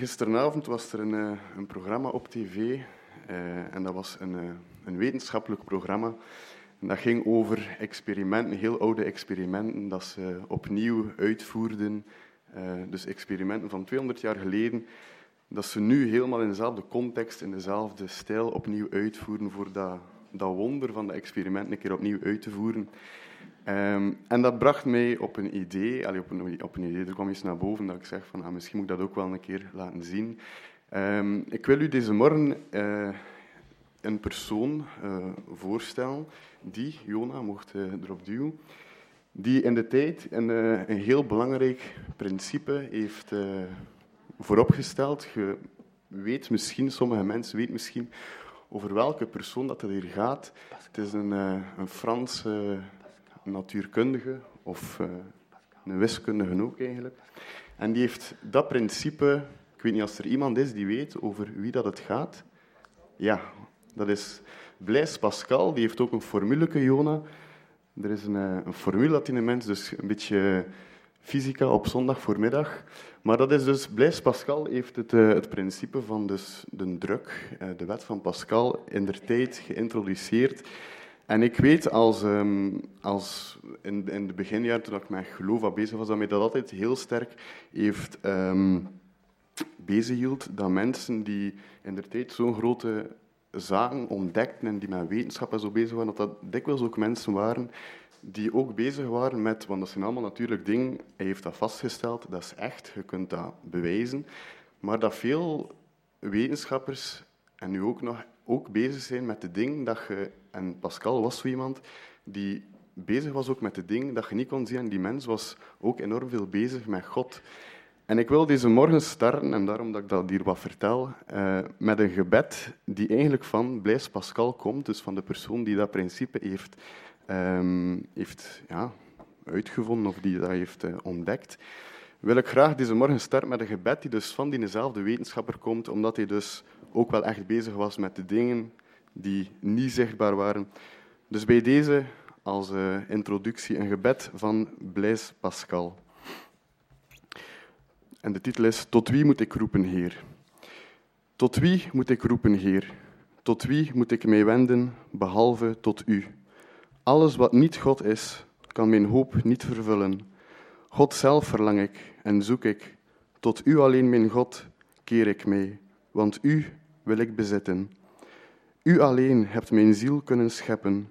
Gisteravond was er een, eh, een programma op tv uh, en dat was een, uh, een, wetenschappelijk programma. En dat ging over experimenten, heel oude experimenten, dat ze opnieuw uitvoerden. Dus experimenten van 200 jaar geleden, dat ze nu helemaal in dezelfde context, in dezelfde stijl opnieuw uitvoeren voor dat, dat wonder van de experimenten een keer opnieuw uit te voeren. Um, en dat bracht mij op een idee, op, een, op een idee, er kwam iets naar boven dat ik zeg van ah, misschien moet ik dat ook wel een keer laten zien. Um, ik wil u deze morgen uh, een persoon uh, voorstellen die, Jona mocht uh, erop duwen, die in de tijd een, een heel belangrijk principe heeft vooropgesteld. Je weet misschien, sommige mensen weten misschien over welke persoon dat het hier gaat. Het is een, een Franse natuurkundige of uh, een wiskundige ook eigenlijk. En die heeft dat principe, ik weet niet of er iemand is die weet over wie dat het gaat. Ja, dat is Blaise Pascal, die heeft ook een formule, Jona. Er is een, eh, een formule dat in de mens, dus een beetje fysica op zondag voormiddag. Maar dat is dus, Blaise Pascal heeft het, uh, het principe van dus de druk, de wet van Pascal, in der tijd geïntroduceerd. En ik weet als, um, als in, in de beginjaren, toen ik met geloof wat bezig was, dat mij dat altijd heel sterk heeft um, bezighield. Dat mensen die in de tijd zo'n grote zaken ontdekten en die met wetenschap en zo bezig waren, dat dat dikwijls ook mensen waren die ook bezig waren met, want dat zijn allemaal natuurlijk dingen, hij heeft dat vastgesteld, dat is echt, je kunt dat bewijzen, maar dat veel wetenschappers, en nu ook nog, ook bezig zijn met de dingen dat je en Pascal was zo iemand die bezig was ook met de dingen dat je niet kon zien. En die mens was ook enorm veel bezig met God. En ik wil deze morgen starten, en daarom dat ik dat hier wat vertel, uh, met een gebed die eigenlijk van Blaise Pascal komt, dus van de persoon die dat principe heeft, um, heeft ja, uitgevonden of die dat heeft uh, ontdekt. Wil ik graag deze morgen starten met een gebed die dus van diezelfde wetenschapper komt, omdat hij dus ook wel echt bezig was met de dingen die niet zichtbaar waren. Dus bij deze als uh, introductie een gebed van Blaise Pascal. En de titel is Tot wie moet ik roepen, Heer? Tot wie moet ik roepen, Heer? Tot wie moet ik mij wenden, behalve tot U? Alles wat niet God is, kan mijn hoop niet vervullen. God zelf verlang ik en zoek ik. Tot U alleen, mijn God, keer ik mij, want U wil ik bezitten. U alleen hebt mijn ziel kunnen scheppen.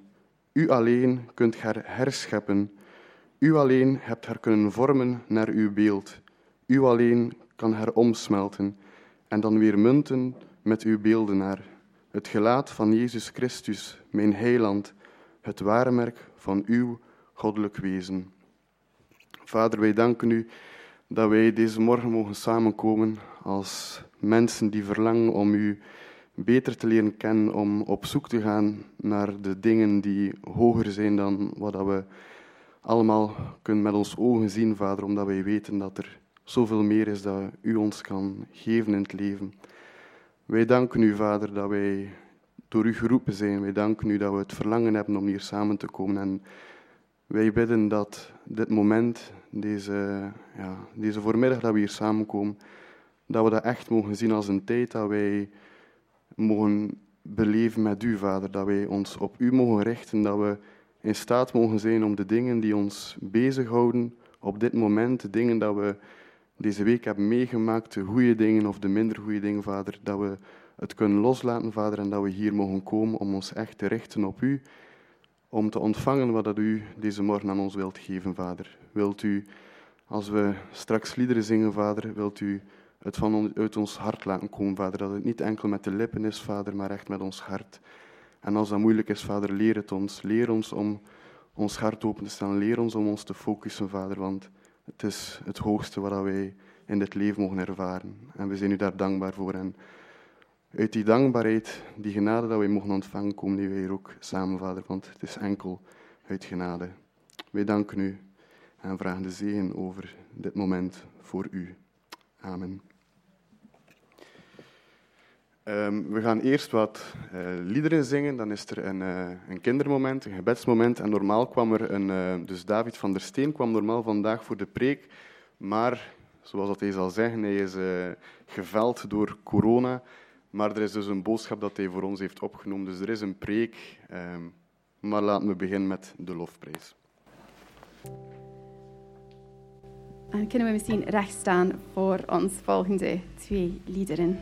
U alleen kunt haar herscheppen. U alleen hebt haar kunnen vormen naar uw beeld. U alleen kan haar omsmelten en dan weer munten met uw beeldenaar. Het gelaat van Jezus Christus, mijn heiland, het waarmerk van uw goddelijk wezen. Vader, wij danken u dat wij deze morgen mogen samenkomen als mensen die verlangen om u beter te leren kennen, om op zoek te gaan naar de dingen die hoger zijn dan wat we allemaal kunnen met ons ogen zien, Vader, omdat wij weten dat er zoveel meer is dat U ons kan geven in het leven. Wij danken U, Vader, dat wij door U geroepen zijn. Wij danken U dat we het verlangen hebben om hier samen te komen. En wij bidden dat dit moment, deze, ja, deze voormiddag dat we hier samenkomen, dat we dat echt mogen zien als een tijd dat wij mogen beleven met u, Vader. Dat wij ons op u mogen richten, dat we in staat mogen zijn om de dingen die ons bezighouden op dit moment, de dingen dat we deze week hebben meegemaakt, de goede dingen of de minder goede dingen, Vader, dat we het kunnen loslaten, Vader, en dat we hier mogen komen om ons echt te richten op u, om te ontvangen wat dat u deze morgen aan ons wilt geven, Vader. Wilt u, als we straks liederen zingen, Vader, wilt u het van uit ons hart laten komen, Vader. Dat het niet enkel met de lippen is, Vader, maar echt met ons hart. En als dat moeilijk is, Vader, leer het ons. Leer ons om ons hart open te stellen. Leer ons om ons te focussen, Vader, want het is het hoogste wat wij in dit leven mogen ervaren. En we zijn u daar dankbaar voor. En uit die dankbaarheid, die genade dat wij mogen ontvangen, komen wij hier ook samen, Vader, want het is enkel uit genade. Wij danken u en vragen de zegen over dit moment voor u. Amen. Um, we gaan eerst wat uh, liederen zingen, dan is er een, uh, een, kindermoment, een gebedsmoment. En normaal kwam er een, uh, dus David van der Steen kwam normaal vandaag voor de preek, maar zoals dat hij zal zeggen, hij is geveld door corona, maar er is dus een boodschap dat hij voor ons heeft opgenomen. Dus er is een preek, um, maar laten we beginnen met de lofprijs. En kunnen we misschien recht staan voor ons volgende twee liederen.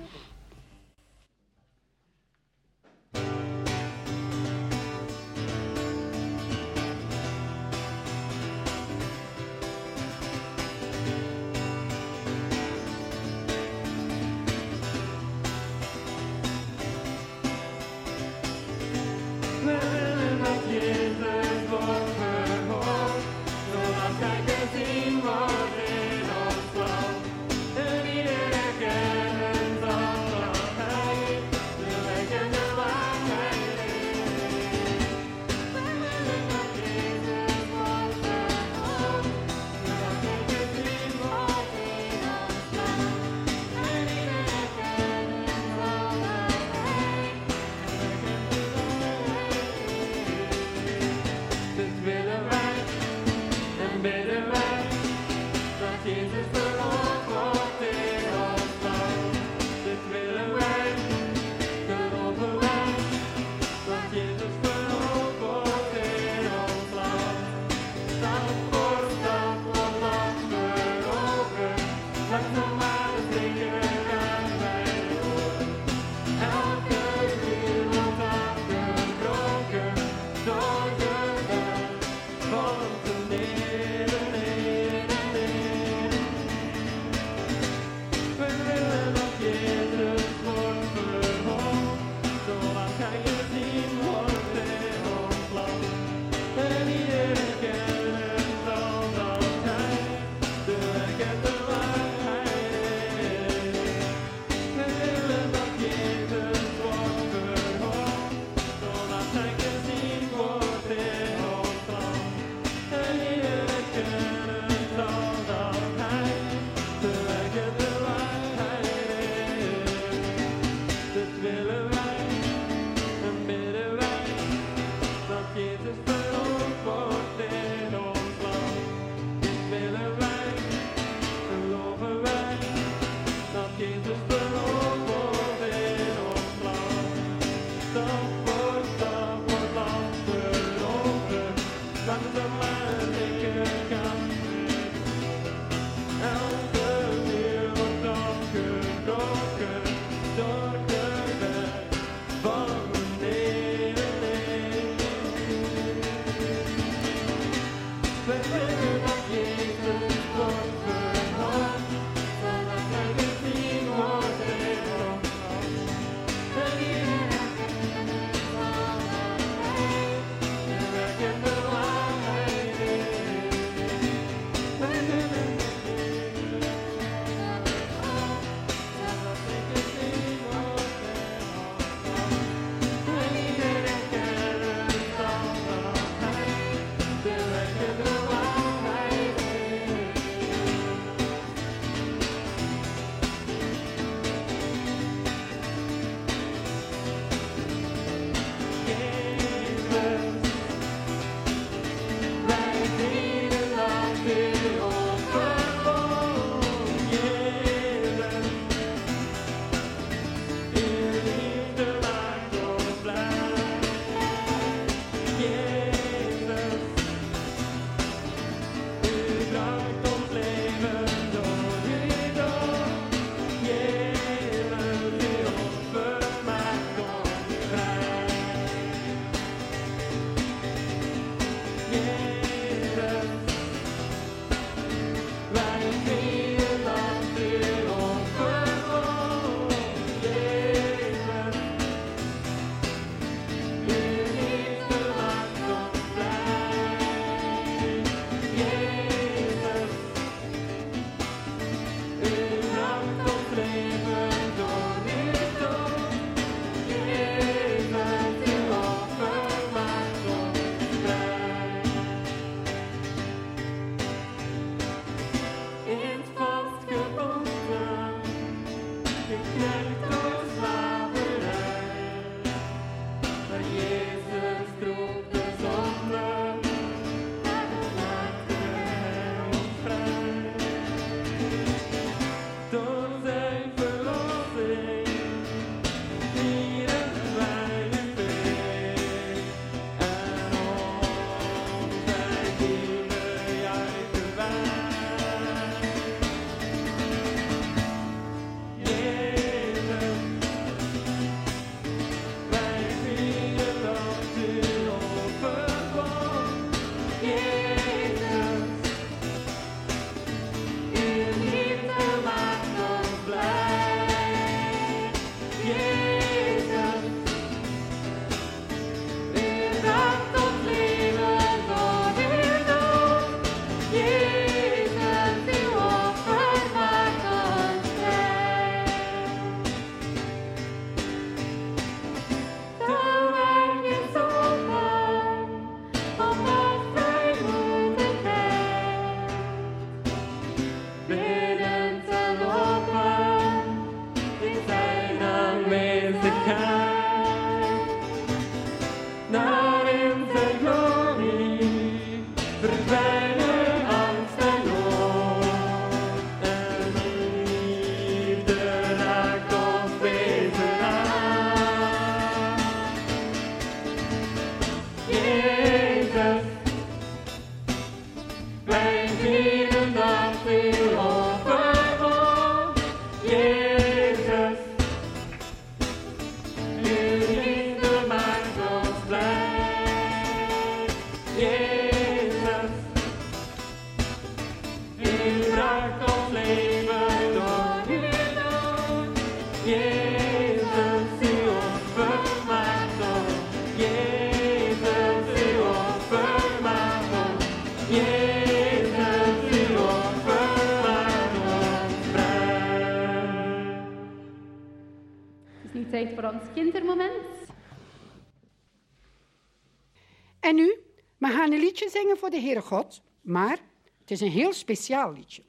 Voor de Heere God, maar het is een heel speciaal liedje.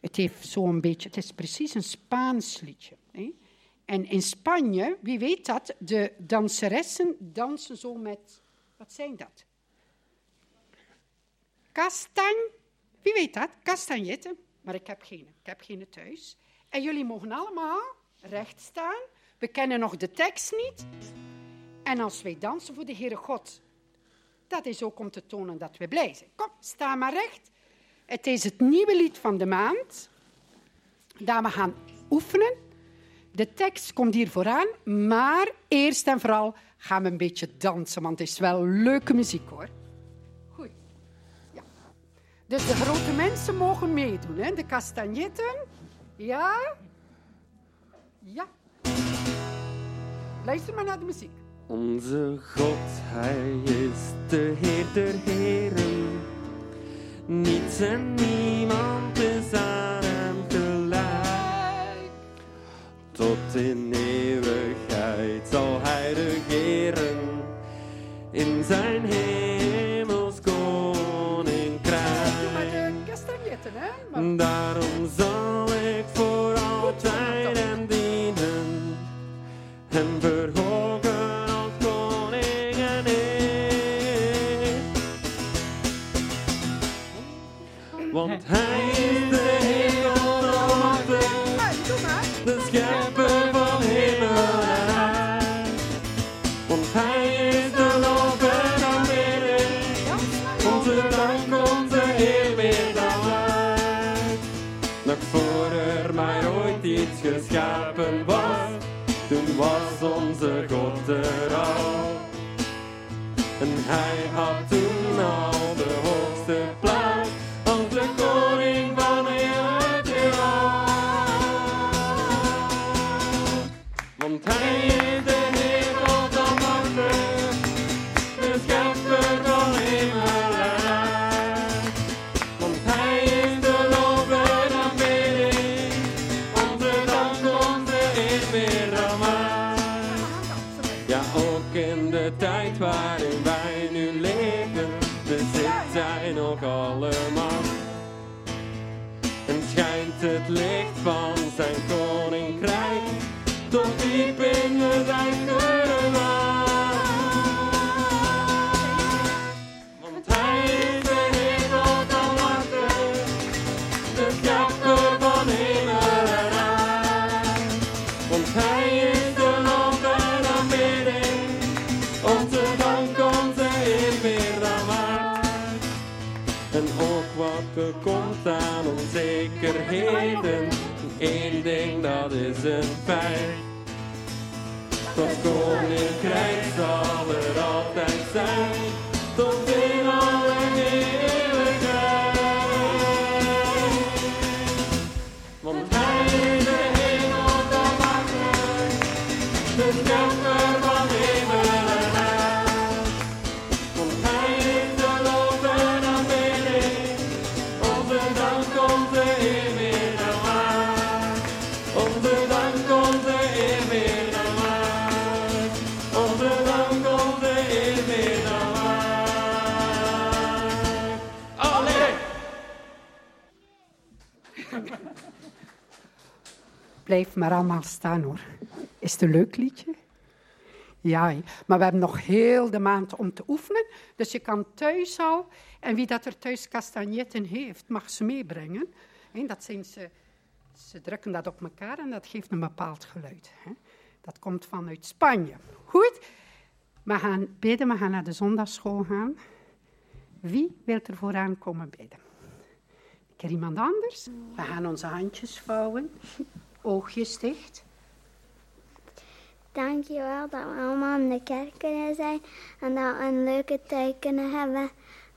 Het heeft zo'n beetje, het is precies een Spaans liedje. Hè? En in Spanje, wie weet dat, de danseressen dansen zo met, wat zijn dat? Kastan, wie weet dat? Castanjetten, maar ik heb geen, ik heb geen thuis. En jullie mogen allemaal recht staan. We kennen nog de tekst niet. En als wij dansen voor de Heere God, dat is ook om te tonen dat we blij zijn. Kom, sta maar recht. Het is het nieuwe lied van de maand dat we gaan oefenen. De tekst komt hier vooraan, maar eerst en vooral gaan we een beetje dansen, want het is wel leuke muziek hoor. Goed. Ja. Dus de grote mensen mogen meedoen, hè? de castagnetten. Ja? Ja. Luister maar naar de muziek. Onze God, Hij is de Heer der Heren. Niets en niemand is aan Hem gelijk. Tot in eeuwigheid zal Hij regeren in Zijn hemels altijd Blijf maar allemaal staan hoor. Is het een leuk liedje? Ja, maar we hebben nog heel de maand om te oefenen. Dus je kan thuis al, en wie dat er thuis castagnetten heeft, mag ze meebrengen. Dat zijn ze, ze drukken dat op elkaar en dat geeft een bepaald geluid. Dat komt vanuit Spanje. Goed, we gaan bidden, we gaan naar de zondagschool gaan. Wie wil er vooraan komen bidden? Ik ken iemand anders. We gaan onze handjes vouwen, oogjes dicht. Dankjewel dat we allemaal in de kerk kunnen zijn en dat we een leuke tijd kunnen hebben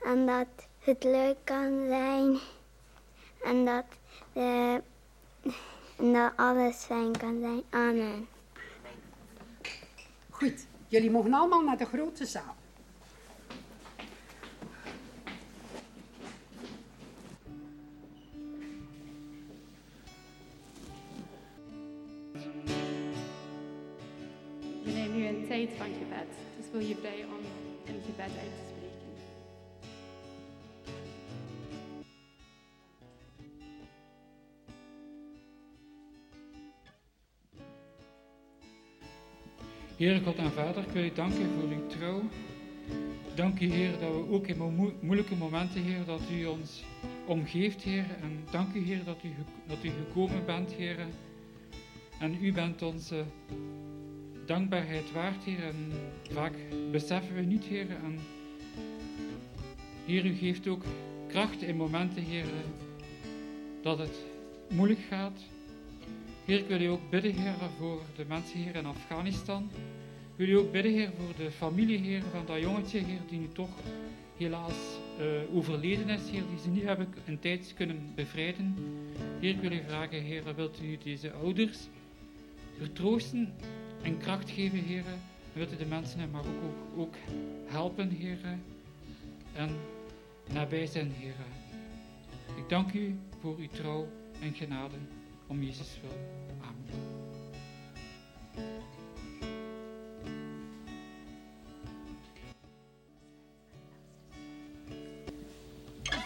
en dat het leuk kan zijn en dat, de, en dat alles fijn kan zijn. Amen. Goed, jullie mogen allemaal naar de grote zaal. Nu een tijd van gebed. Dus wil je vrij om een gebed uit te spreken. Heere God en Vader, ik wil je danken voor uw trouw. Dank u, Heer, dat we ook in mo- moeilijke momenten, Heer, dat u ons omgeeft, Heer. En dank u, Heer, dat u, dat u gekomen bent, Heer. En u bent onze dankbaarheid waard, Heer. En vaak beseffen we niet, Heer. En Heer, u geeft ook kracht in momenten, Heer, dat het moeilijk gaat. Heer, ik wil u ook bidden, Heer, voor de mensen hier in Afghanistan. Ik wil u ook bidden, Heer, voor de familie, Heer, van dat jongetje, Heer, die nu toch helaas eh, overleden is, Heer, die ze niet hebben in tijd kunnen bevrijden. Heer, ik wil u vragen, Heer, wilt u deze ouders vertroosten en kracht geven, Heer. En wilt u de mensen in Marokko ook, ook helpen, Heer. En nabij zijn, Heer. Ik dank u voor uw trouw en genade om Jezus wil. Amen.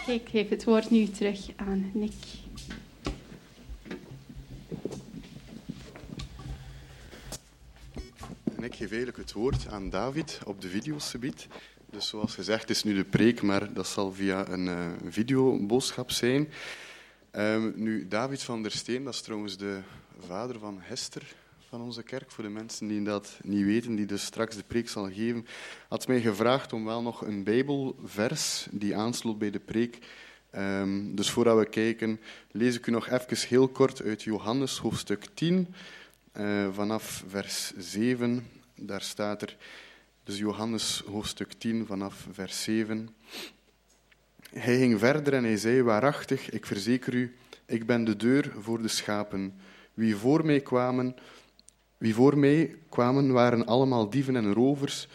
Ik geef het woord nu terug aan Nick. Ik geef eigenlijk het woord aan David op de videosubiet. Dus zoals gezegd is nu de preek, maar dat zal via een eh, videoboodschap zijn. Ehm, nu, David van der Steen, dat is trouwens de vader van Hester van onze kerk. Voor de mensen die dat niet weten, die dus straks de preek zal geven, had mij gevraagd om wel nog een Bijbelvers die aansloot bij de preek. Ehm, dus voordat we kijken, lees ik u nog even heel kort uit Johannes hoofdstuk 10, eh, vanaf vers 7. Daar staat er, dus Johannes hoofdstuk 10, vanaf vers 7. Hij ging verder en hij zei, waarachtig, ik verzeker u, ik ben de deur voor de schapen. Wie voor mij kwamen, wie voor mij kwamen waren allemaal dieven en rovers,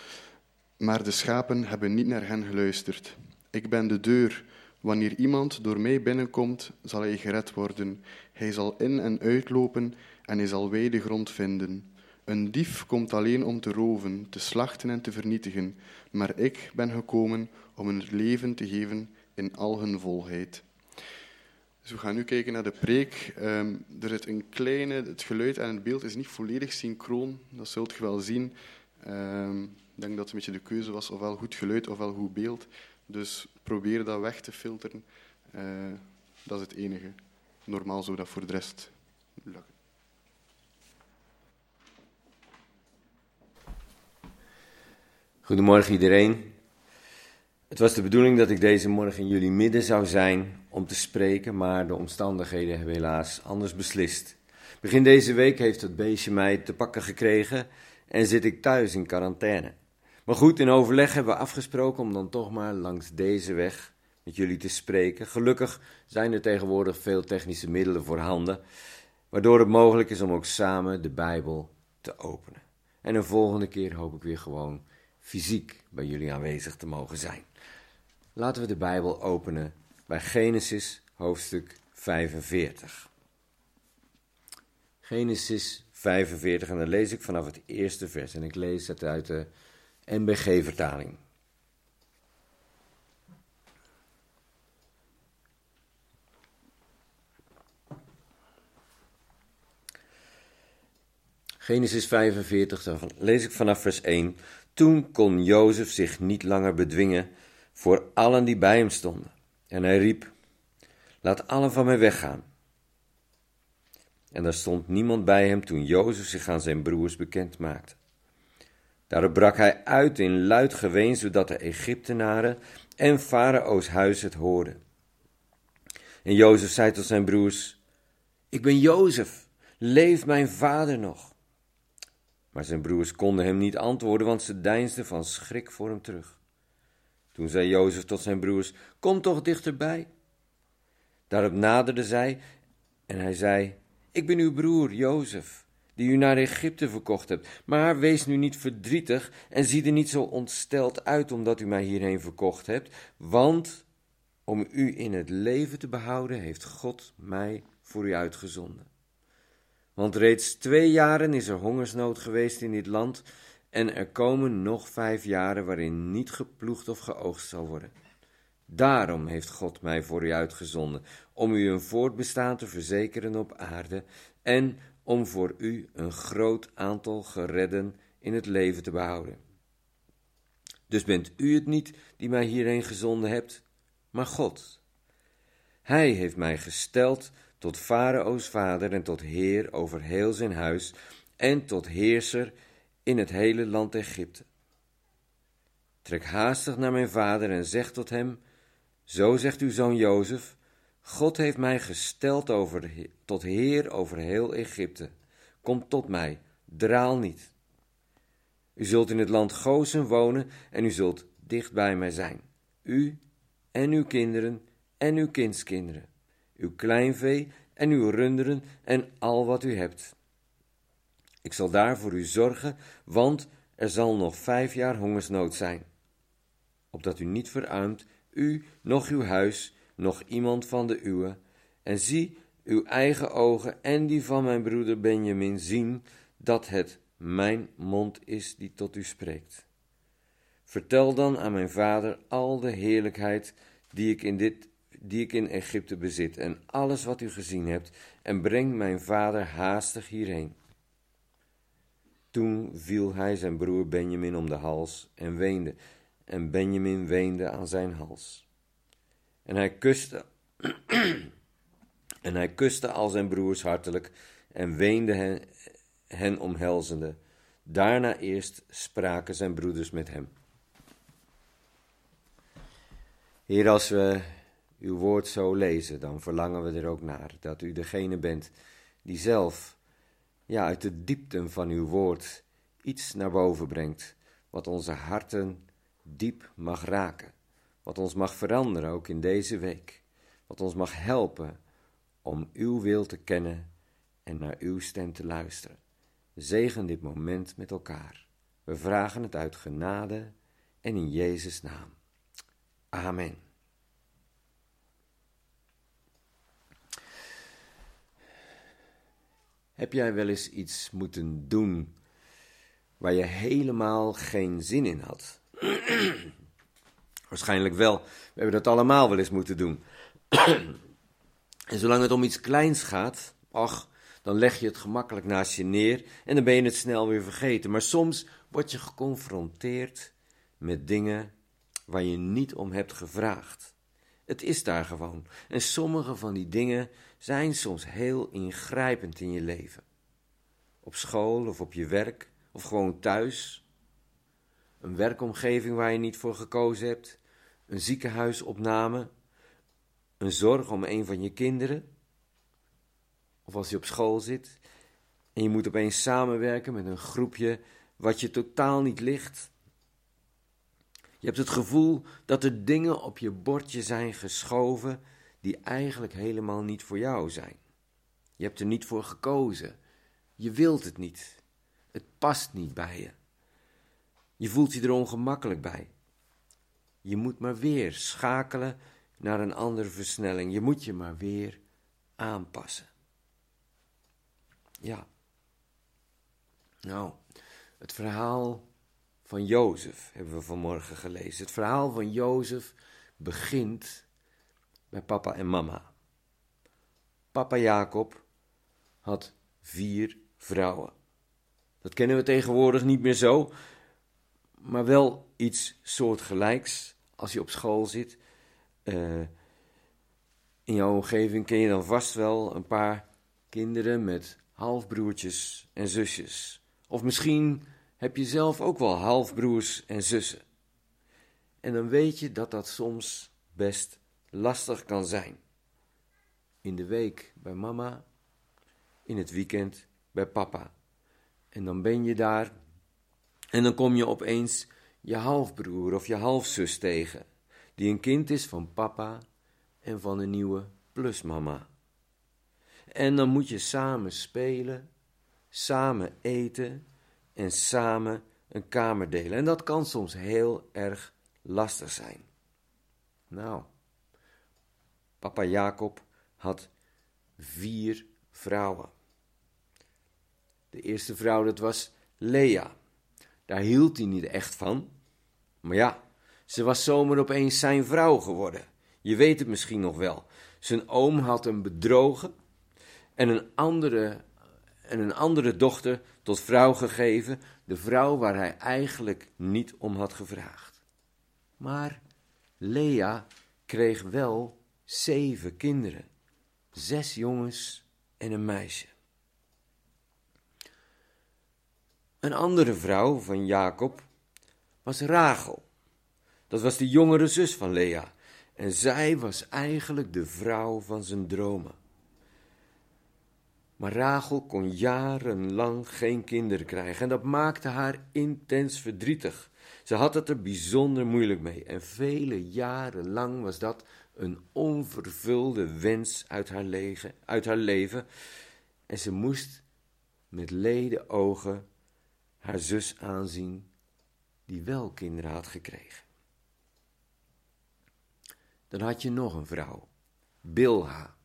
maar de schapen hebben niet naar hen geluisterd. Ik ben de deur. Wanneer iemand door mij binnenkomt, zal hij gered worden. Hij zal in en uitlopen en hij zal wijde grond vinden. Een dief komt alleen om te roven, te slachten en te vernietigen, maar ik ben gekomen om hun leven te geven in al hun volheid. Dus we gaan nu kijken naar de preek. Ehm, er zit een kleine, het geluid en het beeld is niet volledig synchroon, dat zult je wel zien. Ehm, ik denk dat het een beetje de keuze was, ofwel goed geluid ofwel goed beeld. Dus probeer dat weg te filteren. Eh, dat is het enige. Normaal zou dat voor de rest lukken. Goedemorgen iedereen. Het was de bedoeling dat ik deze morgen in jullie midden zou zijn om te spreken, maar de omstandigheden hebben helaas anders beslist. Begin deze week heeft het beestje mij te pakken gekregen en zit ik thuis in quarantaine. Maar goed, in overleg hebben we afgesproken om dan toch maar langs deze weg met jullie te spreken. Gelukkig zijn er tegenwoordig veel technische middelen voorhanden, waardoor het mogelijk is om ook samen de Bijbel te openen. En een volgende keer hoop ik weer gewoon fysiek bij jullie aanwezig te mogen zijn. Laten we de Bijbel openen bij Genesis hoofdstuk 45. Genesis 45 en dan lees ik vanaf het eerste vers en ik lees het uit de NBG-vertaling. Genesis 45, dan lees ik vanaf vers 1. Toen kon Jozef zich niet langer bedwingen voor allen die bij hem stonden. En hij riep: Laat allen van mij weggaan. En er stond niemand bij hem toen Jozef zich aan zijn broers bekend maakte. Daarop brak hij uit in luid geween, zodat de Egyptenaren en Farao's huis het hoorden. En Jozef zei tot zijn broers: Ik ben Jozef, leeft mijn vader nog? Maar zijn broers konden hem niet antwoorden, want ze deinsden van schrik voor hem terug. Toen zei Jozef tot zijn broers: Kom toch dichterbij. Daarop naderde zij en hij zei: Ik ben uw broer Jozef, die u naar Egypte verkocht hebt. Maar wees nu niet verdrietig en zie er niet zo ontsteld uit omdat u mij hierheen verkocht hebt, want om u in het leven te behouden heeft God mij voor u uitgezonden. Want reeds twee jaren is er hongersnood geweest in dit land, en er komen nog vijf jaren waarin niet geploegd of geoogst zal worden. Daarom heeft God mij voor u uitgezonden, om u een voortbestaan te verzekeren op aarde en om voor u een groot aantal geredden in het leven te behouden. Dus bent u het niet die mij hierheen gezonden hebt, maar God. Hij heeft mij gesteld tot Farao's vader en tot heer over heel zijn huis en tot heerser in het hele land Egypte. Trek haastig naar mijn vader en zeg tot hem: Zo zegt uw zoon Jozef: God heeft mij gesteld over, tot heer over heel Egypte. Kom tot mij, draal niet. U zult in het land Gozen wonen en u zult dicht bij mij zijn. U en uw kinderen en uw kindskinderen, uw kleinvee en uw runderen en al wat u hebt. Ik zal daar voor u zorgen, want er zal nog vijf jaar hongersnood zijn. Opdat u niet verarmt, u, nog uw huis, nog iemand van de uwe. En zie, uw eigen ogen en die van mijn broeder Benjamin zien dat het mijn mond is die tot u spreekt. Vertel dan aan mijn vader al de heerlijkheid die ik in, dit, die ik in Egypte bezit en alles wat u gezien hebt, en breng mijn vader haastig hierheen. Toen viel hij zijn broer Benjamin om de hals en weende, en Benjamin weende aan zijn hals. En hij kuste, en hij kuste al zijn broers hartelijk en weende hen, omhelzende. Daarna eerst spraken zijn broeders met hem. Heer, als we uw woord zo lezen, dan verlangen we er ook naar dat u degene bent die zelf, ja, uit de diepten van uw woord iets naar boven brengt, wat onze harten diep mag raken, wat ons mag veranderen ook in deze week, wat ons mag helpen om uw wil te kennen en naar uw stem te luisteren. Zegen dit moment met elkaar. We vragen het uit genade en in Jezus' naam. Amen. Heb jij wel eens iets moeten doen waar je helemaal geen zin in had? Waarschijnlijk wel. We hebben dat allemaal wel eens moeten doen. en zolang het om iets kleins gaat, ach, dan leg je het gemakkelijk naast je neer en dan ben je het snel weer vergeten. Maar soms word je geconfronteerd met dingen waar je niet om hebt gevraagd. Het is daar gewoon. En sommige van die dingen zijn soms heel ingrijpend in je leven. Op school of op je werk of gewoon thuis. Een werkomgeving waar je niet voor gekozen hebt. Een ziekenhuisopname. Een zorg om een van je kinderen. Of als je op school zit en je moet opeens samenwerken met een groepje wat je totaal niet ligt. Hebt het gevoel dat er dingen op je bordje zijn geschoven die eigenlijk helemaal niet voor jou zijn. Je hebt er niet voor gekozen. Je wilt het niet. Het past niet bij je. Je voelt je er ongemakkelijk bij. Je moet maar weer schakelen naar een andere versnelling. Je moet je maar weer aanpassen. Ja. Nou, het verhaal van Jozef hebben we vanmorgen gelezen. Het verhaal van Jozef begint bij papa en mama. Papa Jacob had vier vrouwen. Dat kennen we tegenwoordig niet meer zo, maar wel iets soortgelijks als je op school zit. Uh, in jouw omgeving ken je dan vast wel een paar kinderen met halfbroertjes en zusjes. Of misschien heb je zelf ook wel halfbroers en zussen. En dan weet je dat dat soms best lastig kan zijn. In de week bij mama, in het weekend bij papa. En dan ben je daar en dan kom je opeens je halfbroer of je halfzus tegen, die een kind is van papa en van een nieuwe plusmama. En dan moet je samen spelen, samen eten en samen een kamer delen. En dat kan soms heel erg lastig zijn. Nou, papa Jacob had vier vrouwen. De eerste vrouw, dat was Lea. Daar hield hij niet echt van. Maar ja, ze was zomaar opeens zijn vrouw geworden. Je weet het misschien nog wel. Zijn oom had hem bedrogen en een andere, en een andere dochter tot vrouw gegeven, de vrouw waar hij eigenlijk niet om had gevraagd. Maar Lea kreeg wel zeven kinderen, zes jongens en een meisje. Een andere vrouw van Jacob was Rachel. Dat was de jongere zus van Lea. En zij was eigenlijk de vrouw van zijn dromen. Maar Rachel kon jarenlang geen kinderen krijgen en dat maakte haar intens verdrietig. Ze had het er bijzonder moeilijk mee en vele jaren lang was dat een onvervulde wens uit haar, leven, uit haar leven. En ze moest met leden ogen haar zus aanzien die wel kinderen had gekregen. Dan had je nog een vrouw, Bilha.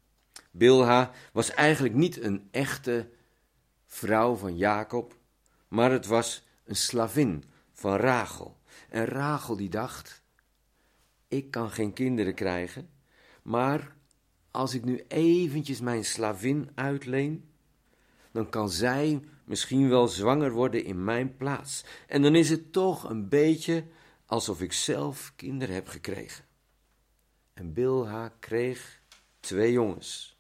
Bilha was eigenlijk niet een echte vrouw van Jacob, maar het was een slavin van Rachel. En Rachel die dacht, ik kan geen kinderen krijgen, maar als ik nu eventjes mijn slavin uitleen, dan kan zij misschien wel zwanger worden in mijn plaats. En dan is het toch een beetje alsof ik zelf kinderen heb gekregen. En Bilha kreeg twee jongens.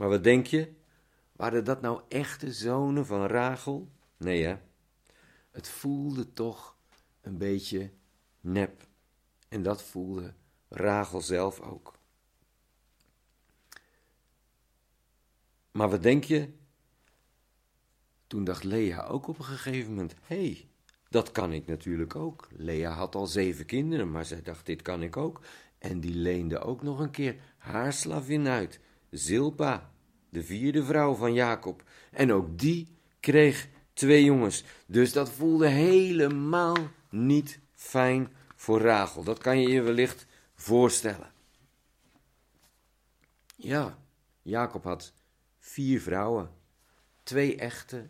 Maar wat denk je? Waren dat nou echte zonen van Rachel? Nee hè? Het voelde toch een beetje nep. En dat voelde Rachel zelf ook. Maar wat denk je? Toen dacht Lea ook op een gegeven moment: hé, hey, dat kan ik natuurlijk ook. Lea had al zeven kinderen, maar zij dacht: dit kan ik ook. En die leende ook nog een keer haar slavin uit, Zilpa, de vierde vrouw van Jacob. En ook die kreeg twee jongens. Dus dat voelde helemaal niet fijn voor Rachel. Dat kan je je wellicht voorstellen. Ja, Jacob had vier vrouwen, twee echte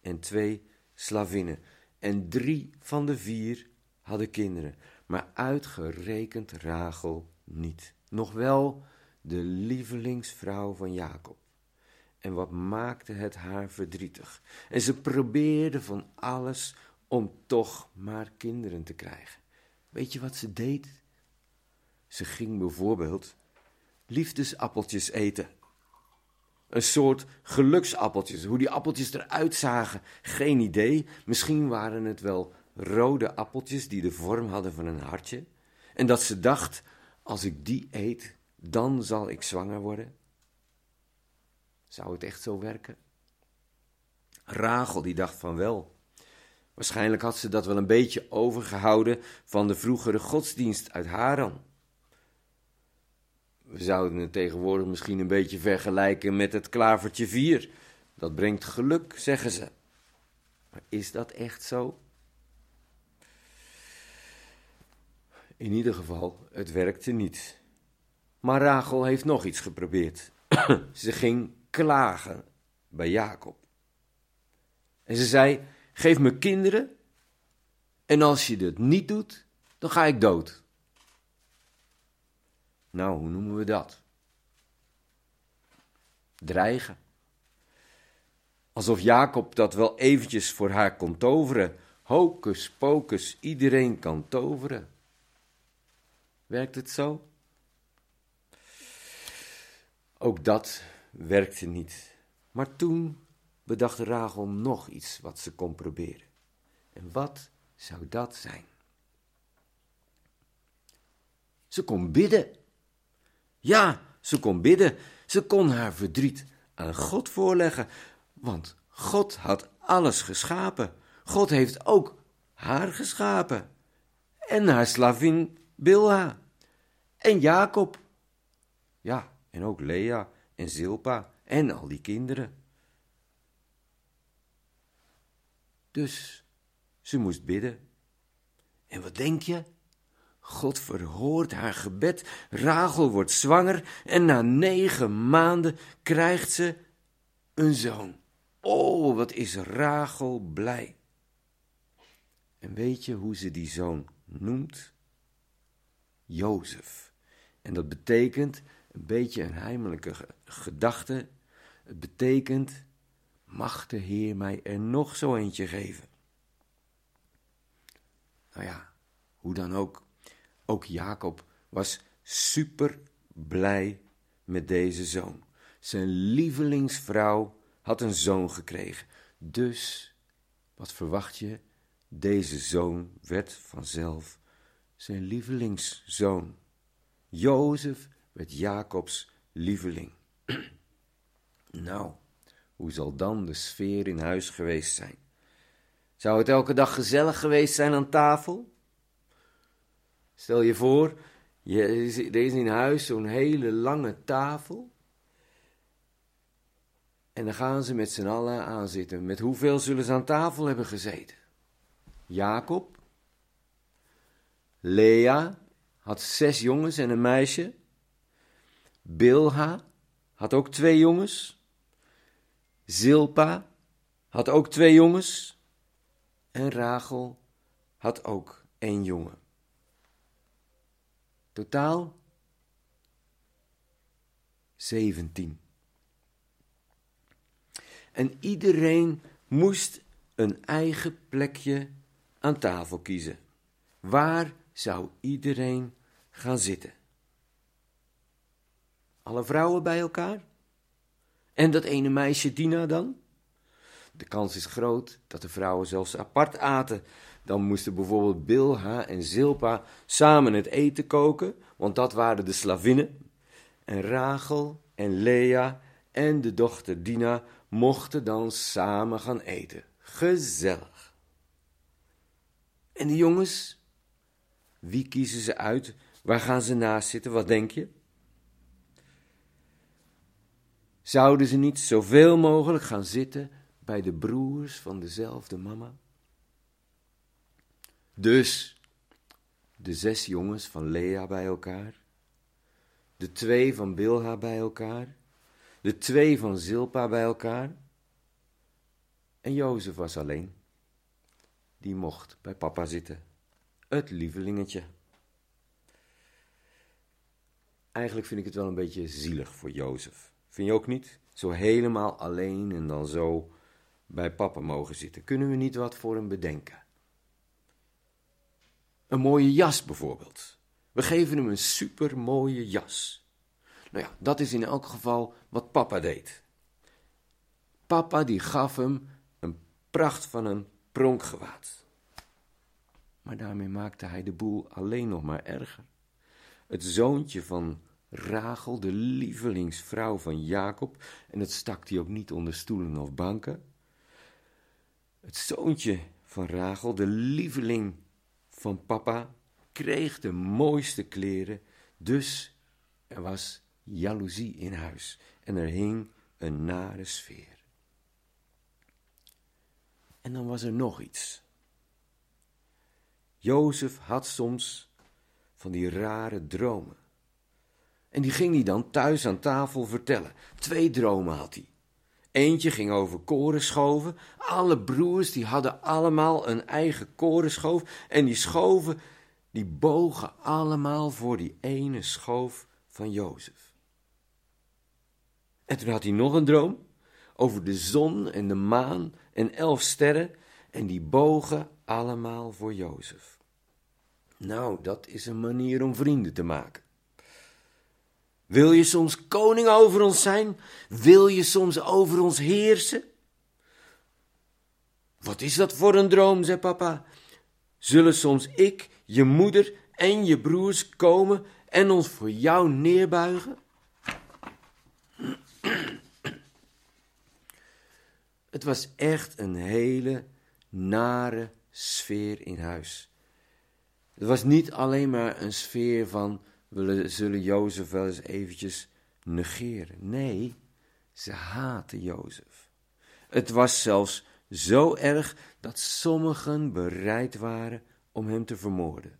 en twee slavinnen. En drie van de vier hadden kinderen, maar uitgerekend Rachel niet. Nog wel de lievelingsvrouw van Jacob. En wat maakte het haar verdrietig? En ze probeerde van alles om toch maar kinderen te krijgen. Weet je wat ze deed? Ze ging bijvoorbeeld liefdesappeltjes eten. Een soort geluksappeltjes. Hoe die appeltjes eruit zagen, geen idee. Misschien waren het wel rode appeltjes die de vorm hadden van een hartje. En dat ze dacht: als ik die eet, dan zal ik zwanger worden. Zou het echt zo werken? Rachel die dacht van wel. Waarschijnlijk had ze dat wel een beetje overgehouden van de vroegere godsdienst uit Haran. We zouden het tegenwoordig misschien een beetje vergelijken met het klavertje 4. Dat brengt geluk, zeggen ze. Maar is dat echt zo? In ieder geval, het werkte niet. Maar Rachel heeft nog iets geprobeerd. ze ging klagen bij Jacob. En ze zei: Geef me kinderen, en als je dat niet doet, dan ga ik dood. Nou, hoe noemen we dat? Dreigen. Alsof Jacob dat wel eventjes voor haar kon toveren. Hocus pocus, iedereen kan toveren. Werkt het zo? Ook dat werkte niet. Maar toen bedacht Rachel nog iets wat ze kon proberen. En wat zou dat zijn? Ze kon bidden. Ja, ze kon bidden. Ze kon haar verdriet aan God voorleggen, want God had alles geschapen. God heeft ook haar geschapen. En haar slavin Bilha. En Jacob. Ja, en ook Lea en Zilpa en al die kinderen. Dus ze moest bidden. En wat denk je? God verhoort haar gebed. Rachel wordt zwanger en na negen maanden krijgt ze een zoon. Oh, wat is Rachel blij. En weet je hoe ze die zoon noemt? Jozef. En dat betekent een beetje een heimelijke gedachte. Het betekent, mag de Heer mij er nog zo eentje geven? Nou ja, hoe dan ook. Ook Jacob was super blij met deze zoon. Zijn lievelingsvrouw had een zoon gekregen. Dus, wat verwacht je? Deze zoon werd vanzelf zijn lievelingszoon. Jozef werd Jacobs lieveling. nou, hoe zal dan de sfeer in huis geweest zijn? Zou het elke dag gezellig geweest zijn aan tafel? Stel je voor, je, er is in huis zo'n hele lange tafel. En dan gaan ze met z'n allen aan zitten. Met hoeveel zullen ze aan tafel hebben gezeten? Jacob, Lea had zes jongens en een meisje. Bilha had ook twee jongens. Zilpa had ook twee jongens. En Rachel had ook één jongen. Totaal 17. En iedereen moest een eigen plekje aan tafel kiezen. Waar zou iedereen gaan zitten? Alle vrouwen bij elkaar? En dat ene meisje Dina dan? De kans is groot dat de vrouwen zelfs apart aten. Dan moesten bijvoorbeeld Bilha en Zilpa samen het eten koken, want dat waren de slavinnen. En Rachel en Lea en de dochter Dina mochten dan samen gaan eten. Gezellig. En de jongens? Wie kiezen ze uit? Waar gaan ze naast zitten? Wat denk je? Zouden ze niet zoveel mogelijk gaan zitten bij de broers van dezelfde mama? Dus de zes jongens van Lea bij elkaar, de twee van Bilha bij elkaar, de twee van Zilpa bij elkaar. En Jozef was alleen. Die mocht bij papa zitten, het lievelingetje. Eigenlijk vind ik het wel een beetje zielig voor Jozef. Vind je ook niet? Zo helemaal alleen en dan zo bij papa mogen zitten. Kunnen we niet wat voor hem bedenken? Een mooie jas bijvoorbeeld. We geven hem een super mooie jas. Nou ja, dat is in elk geval wat papa deed. Papa die gaf hem een pracht van een pronkgewaad. Maar daarmee maakte hij de boel alleen nog maar erger. Het zoontje van Rachel, de lievelingsvrouw van Jacob, en dat stak hij ook niet onder stoelen of banken. Het zoontje van Rachel, de lieveling van papa, kreeg de mooiste kleren, dus er was jaloezie in huis en er hing een nare sfeer. En dan was er nog iets. Jozef had soms van die rare dromen. En die ging hij dan thuis aan tafel vertellen. Twee dromen had hij. Eentje ging over korenschoven. Alle broers die hadden allemaal een eigen korenschoof. En die schoven, die bogen allemaal voor die ene schoof van Jozef. En toen had hij nog een droom over de zon en de maan en elf sterren en die bogen allemaal voor Jozef. Nou, dat is een manier om vrienden te maken. Wil je soms koning over ons zijn? Wil je soms over ons heersen? Wat is dat voor een droom, zei papa. Zullen soms ik, je moeder en je broers komen en ons voor jou neerbuigen? Het was echt een hele nare sfeer in huis. Het was niet alleen maar een sfeer van zullen Jozef wel eens eventjes negeren. Nee, ze haatten Jozef. Het was zelfs zo erg dat sommigen bereid waren om hem te vermoorden.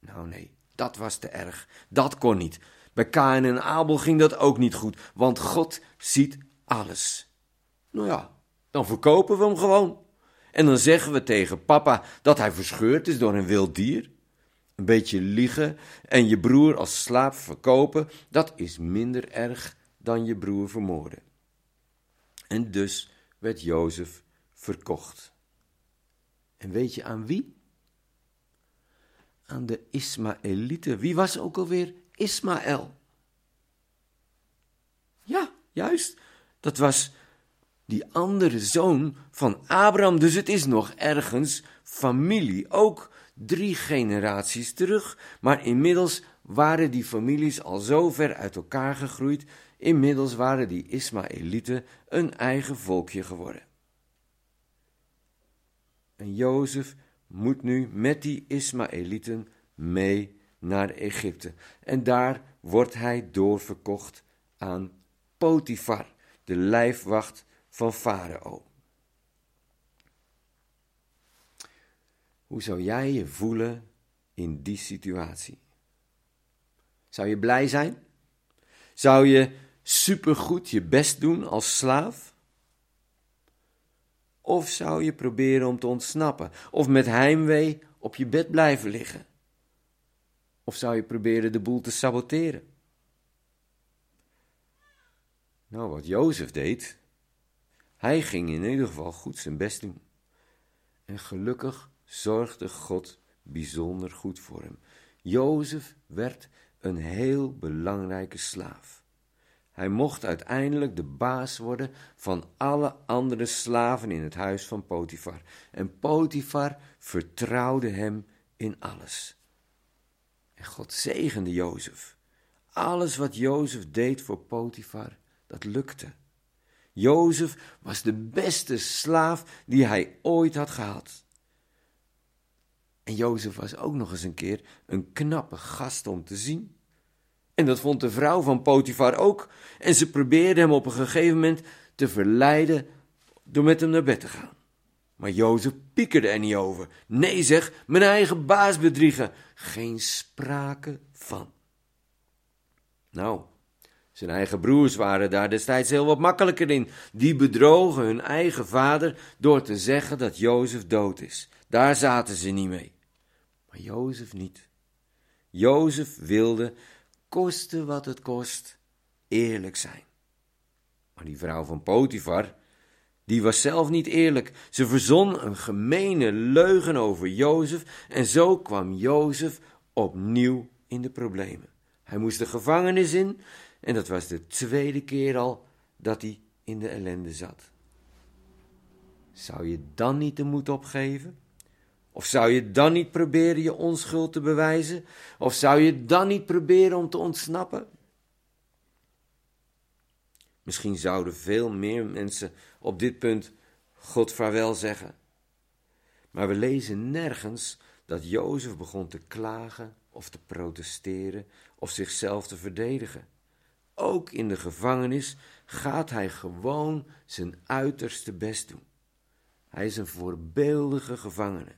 Nou nee, dat was te erg. Dat kon niet. Bij Kain en Abel ging dat ook niet goed, want God ziet alles. Nou ja, dan verkopen we hem gewoon. En dan zeggen we tegen papa dat hij verscheurd is door een wild dier. Een beetje liegen en je broer als slaap verkopen, dat is minder erg dan je broer vermoorden. En dus werd Jozef verkocht. En weet je aan wie? Aan de Ismaëlieten. Wie was ook alweer Ismaël? Ja, juist. Dat was die andere zoon van Abraham. Dus het is nog ergens familie. Ook drie generaties terug. Maar inmiddels waren die families al zo ver uit elkaar gegroeid. Inmiddels waren die Ismaëlieten een eigen volkje geworden. En Jozef moet nu met die Ismaëlieten mee naar Egypte. En daar wordt hij doorverkocht aan Potifar, de lijfwacht van Farao. Hoe zou jij je voelen in die situatie? Zou je blij zijn? Zou je supergoed je best doen als slaaf? Of zou je proberen om te ontsnappen? Of met heimwee op je bed blijven liggen? Of zou je proberen de boel te saboteren? Nou, wat Jozef deed, hij ging in ieder geval goed zijn best doen. En gelukkig zorgde God bijzonder goed voor hem. Jozef werd een heel belangrijke slaaf. Hij mocht uiteindelijk de baas worden van alle andere slaven in het huis van Potifar. En Potifar vertrouwde hem in alles. En God zegende Jozef. Alles wat Jozef deed voor Potifar, dat lukte. Jozef was de beste slaaf die hij ooit had gehad. En Jozef was ook nog eens een keer een knappe gast om te zien. En dat vond de vrouw van Potifar ook. En ze probeerde hem op een gegeven moment te verleiden door met hem naar bed te gaan. Maar Jozef piekerde er niet over. Nee zeg, mijn eigen baas bedriegen. Geen sprake van. Nou, zijn eigen broers waren daar destijds heel wat makkelijker in. Die bedrogen hun eigen vader door te zeggen dat Jozef dood is. Daar zaten ze niet mee. Maar Jozef niet. Jozef wilde, koste wat het kost, eerlijk zijn. Maar die vrouw van Potifar, die was zelf niet eerlijk. Ze verzon een gemene leugen over Jozef en zo kwam Jozef opnieuw in de problemen. Hij moest de gevangenis in en dat was de tweede keer al dat hij in de ellende zat. Zou je dan niet de moed opgeven? Of zou je dan niet proberen je onschuld te bewijzen? Of zou je dan niet proberen om te ontsnappen? Misschien zouden veel meer mensen op dit punt God vaarwel zeggen. Maar we lezen nergens dat Jozef begon te klagen of te protesteren of zichzelf te verdedigen. Ook in de gevangenis gaat hij gewoon zijn uiterste best doen. Hij is een voorbeeldige gevangene.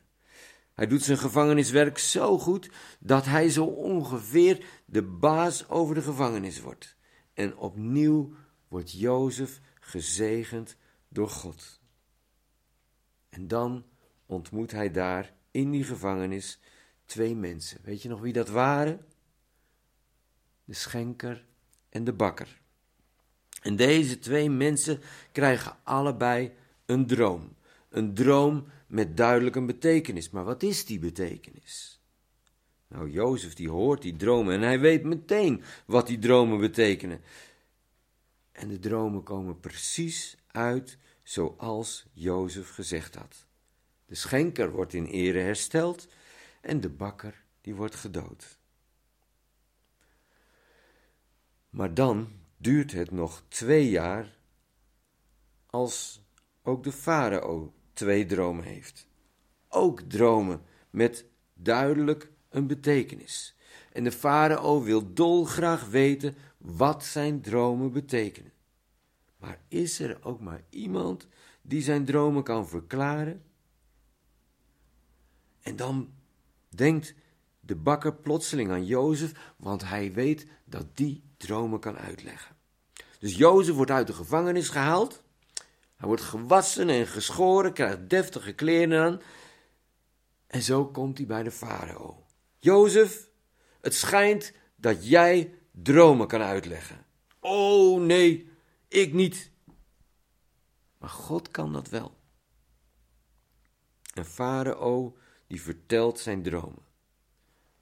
Hij doet zijn gevangeniswerk zo goed dat hij zo ongeveer de baas over de gevangenis wordt. En opnieuw wordt Jozef gezegend door God. En dan ontmoet hij daar in die gevangenis twee mensen. Weet je nog wie dat waren? De schenker en de bakker. En deze twee mensen krijgen allebei een droom. Een droom met duidelijk een betekenis. Maar wat is die betekenis? Nou, Jozef die hoort die dromen en hij weet meteen wat die dromen betekenen. En de dromen komen precies uit zoals Jozef gezegd had. De schenker wordt in ere hersteld en de bakker die wordt gedood. Maar dan duurt het nog twee jaar als ook de farao twee dromen heeft. Ook dromen met duidelijk een betekenis. En de farao wil dolgraag weten wat zijn dromen betekenen. Maar is er ook maar iemand die zijn dromen kan verklaren? En dan denkt de bakker plotseling aan Jozef, want hij weet dat die dromen kan uitleggen. Dus Jozef wordt uit de gevangenis gehaald. Hij wordt gewassen en geschoren, krijgt deftige kleren aan. En zo komt hij bij de farao. Jozef, het schijnt dat jij dromen kan uitleggen. Oh nee, ik niet. Maar God kan dat wel. En farao die vertelt zijn dromen.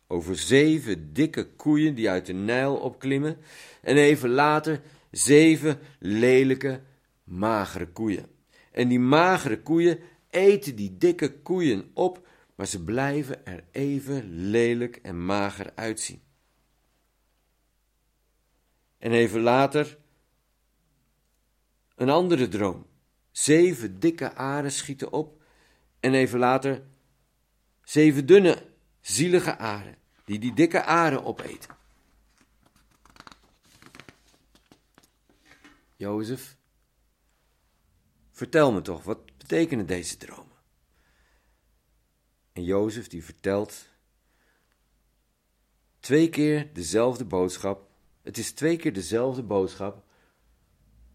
Over zeven dikke koeien die uit de Nijl opklimmen en even later zeven lelijke, magere koeien. En die magere koeien eten die dikke koeien op, maar ze blijven er even lelijk en mager uitzien. En even later een andere droom. Zeven dikke aren schieten op en even later zeven dunne, zielige aren die die dikke aren opeten. Jozef, vertel me toch, wat betekenen deze dromen? En Jozef die vertelt twee keer dezelfde boodschap. Het is twee keer dezelfde boodschap,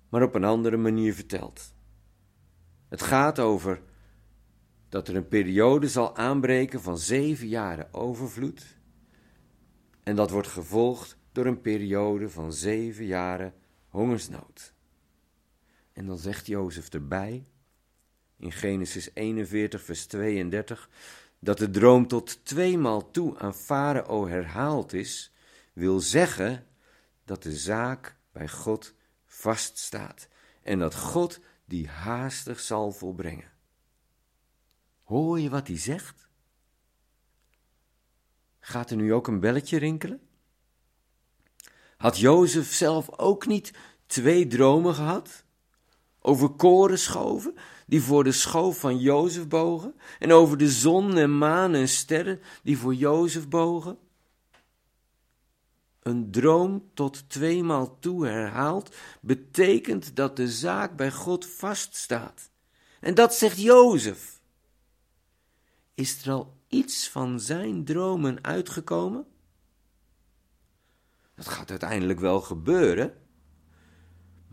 maar op een andere manier verteld. Het gaat over dat er een periode zal aanbreken van zeven jaren overvloed. En dat wordt gevolgd door een periode van zeven jaren hongersnood. En dan zegt Jozef erbij, in Genesis 41, vers 32, dat de droom tot tweemaal toe aan Farao herhaald is, wil zeggen dat de zaak bij God vaststaat en dat God die haastig zal volbrengen. Hoor je wat hij zegt? Gaat er nu ook een belletje rinkelen? Had Jozef zelf ook niet twee dromen gehad? Over korenschoven die voor de schoof van Jozef bogen en over de zon en maan en sterren die voor Jozef bogen? Een droom tot tweemaal toe herhaald betekent dat de zaak bij God vaststaat. En dat zegt Jozef. Is er al iets van zijn dromen uitgekomen? Dat gaat uiteindelijk wel gebeuren.